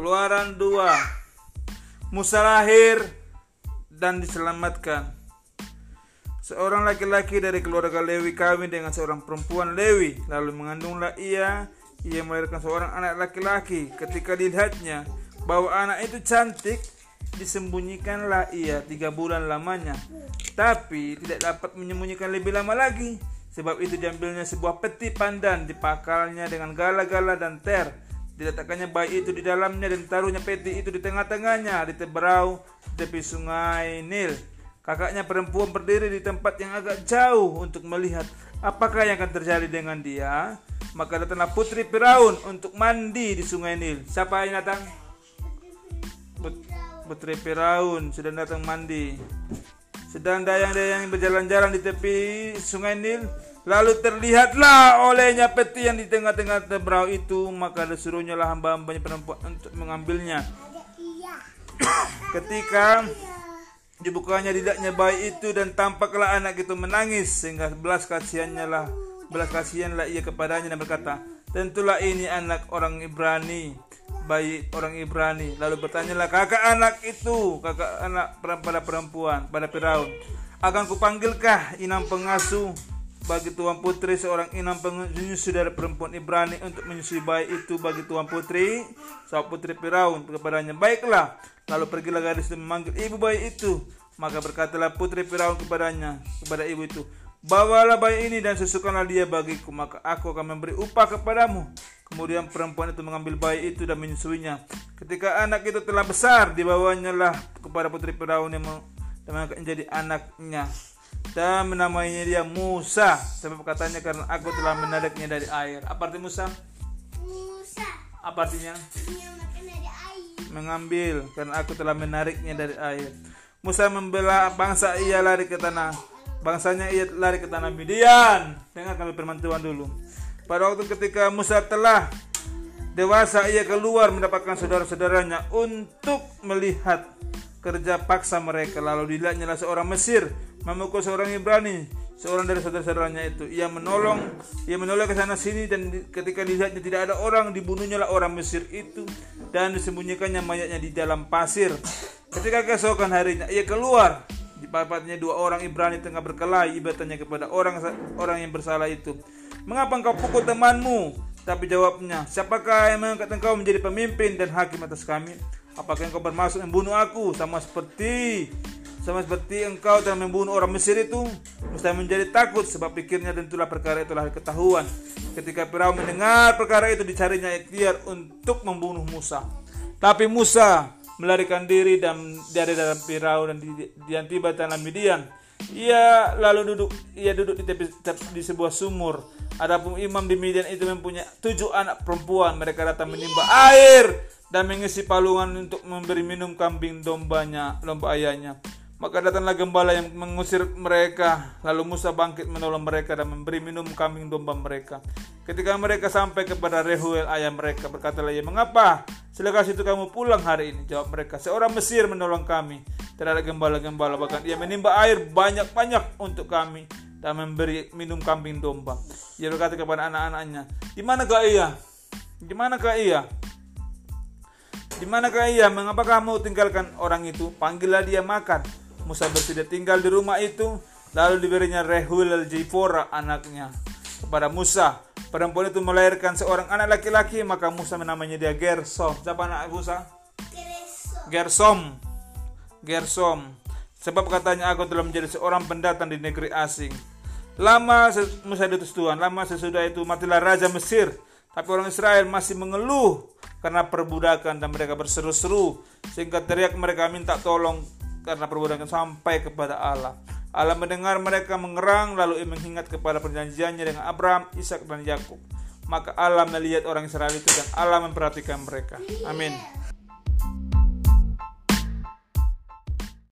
Keluaran 2 Musa lahir dan diselamatkan. Seorang laki-laki dari keluarga Lewi kawin dengan seorang perempuan Lewi Lalu mengandunglah ia. Ia melahirkan seorang anak laki-laki. Ketika dilihatnya bahwa anak itu cantik Disembunyikanlah ia tiga bulan lamanya. Tapi tidak dapat menyembunyikan lebih lama lagi. Sebab itu diambilnya sebuah peti pandan Dipakalnya dengan gala-gala dan ter Diletakkannya bayi itu di dalamnya dan taruhnya peti itu di tengah-tengahnya di teberau tepi sungai Nil. Kakaknya perempuan berdiri di tempat yang agak jauh untuk melihat apakah yang akan terjadi dengan dia. Maka datanglah putri Firaun untuk mandi di sungai Nil. Siapa yang datang? Putri Firaun sudah datang mandi. Sedang dayang-dayang berjalan-jalan di tepi sungai Nil Lalu terlihatlah olehnya peti yang di tengah-tengah tebrau itu, maka disuruhnya lah hamba-hambanya perempuan untuk mengambilnya. Ketika dibukanya didaknya bayi itu dan tampaklah anak itu menangis sehingga belas kasihannya lah belas kasihanlah ia kepadanya dan berkata tentulah ini anak orang Ibrani bayi orang Ibrani. Lalu bertanyalah kakak anak itu? Kakak anak pada perempuan pada Firaun akan kupanggilkah inam pengasuh bagi tuan putri seorang inam penyusu dari perempuan Ibrani untuk menyusui bayi itu bagi tuan putri. Sahabat putri Firaun kepadanya baiklah lalu pergilah gadis itu memanggil ibu bayi itu. Maka berkatalah putri Firaun kepadanya kepada ibu itu bawalah bayi ini dan susukanlah dia bagiku maka aku akan memberi upah kepadamu. Kemudian perempuan itu mengambil bayi itu dan menyusuinya. Ketika anak itu telah besar dibawanya lah kepada putri Firaun yang menjadi anaknya dan menamainya dia Musa. Sebab katanya karena aku telah menariknya dari air. Apa arti Musa? Musa. Apa artinya? Mengambil karena aku telah menariknya dari air. Musa membela bangsa ia lari ke tanah. Bangsanya ia lari ke tanah Midian. Dengar kami firman Tuhan dulu. Pada waktu ketika Musa telah dewasa ia keluar mendapatkan saudara-saudaranya untuk melihat kerja paksa mereka. Lalu dilihatnya seorang Mesir memukul seorang Ibrani seorang dari saudara-saudaranya itu. Ia menolong ia menolong ke sana sini dan ketika dilihatnya tidak ada orang dibunuhnya lah orang Mesir itu dan disembunyikannya mayatnya di dalam pasir. Ketika keesokan harinya ia keluar. Di papatnya dua orang Ibrani tengah berkelahi ia bertanya kepada orang orang yang bersalah itu. Mengapa engkau pukul temanmu? Tapi jawabnya siapakah yang mengangkat engkau menjadi pemimpin dan hakim atas kami apakah engkau bermaksud membunuh aku? Sama seperti sama seperti engkau telah membunuh orang Mesir itu mesti menjadi takut sebab pikirnya tentulah perkara itu telah ketahuan. Ketika Firaun mendengar perkara itu dicarinya ikhtiar untuk membunuh Musa. Tapi Musa melarikan diri dan dari dalam Firaun dan di tiba tanah Midian. Ia lalu duduk ia duduk di tepi di sebuah sumur. Adapun imam di Midian itu mempunyai tujuh anak perempuan. Mereka datang menimba air dan mengisi palungan untuk memberi minum kambing dombanya lomba ayahnya maka datanglah gembala yang mengusir mereka. Lalu Musa bangkit menolong mereka dan memberi minum kambing domba mereka. Ketika mereka sampai kepada Rehuel ayah mereka, berkatalah ia, Mengapa selekas itu kamu pulang hari ini? Jawab mereka, Seorang Mesir menolong kami. Terhadap gembala-gembala, bahkan ia menimba air banyak-banyak untuk kami dan memberi minum kambing domba. Ia berkata kepada anak-anaknya, Di manakah ia? Di manakah ia? Di manakah ia? Mengapa kamu tinggalkan orang itu? Panggillah dia makan. Musa bersedia tinggal di rumah itu. Lalu diberinya Rehul al-Jifora anaknya kepada Musa. Perempuan itu melahirkan seorang anak laki-laki, maka Musa menamanya dia Gersom. Siapa anak Musa? Gersom. Gersom. Sebab katanya aku telah menjadi seorang pendatang di negeri asing. Lama Musa diutus Tuhan, lama sesudah itu matilah Raja Mesir. Tapi orang Israel masih mengeluh karena perbudakan dan mereka berseru-seru sehingga teriak mereka minta tolong karena perbudakan sampai kepada Allah. Allah mendengar mereka mengerang lalu ia mengingat kepada perjanjiannya dengan Abraham, Ishak dan Yakub. Maka Allah melihat orang Israel itu dan Allah memperhatikan mereka. Amin.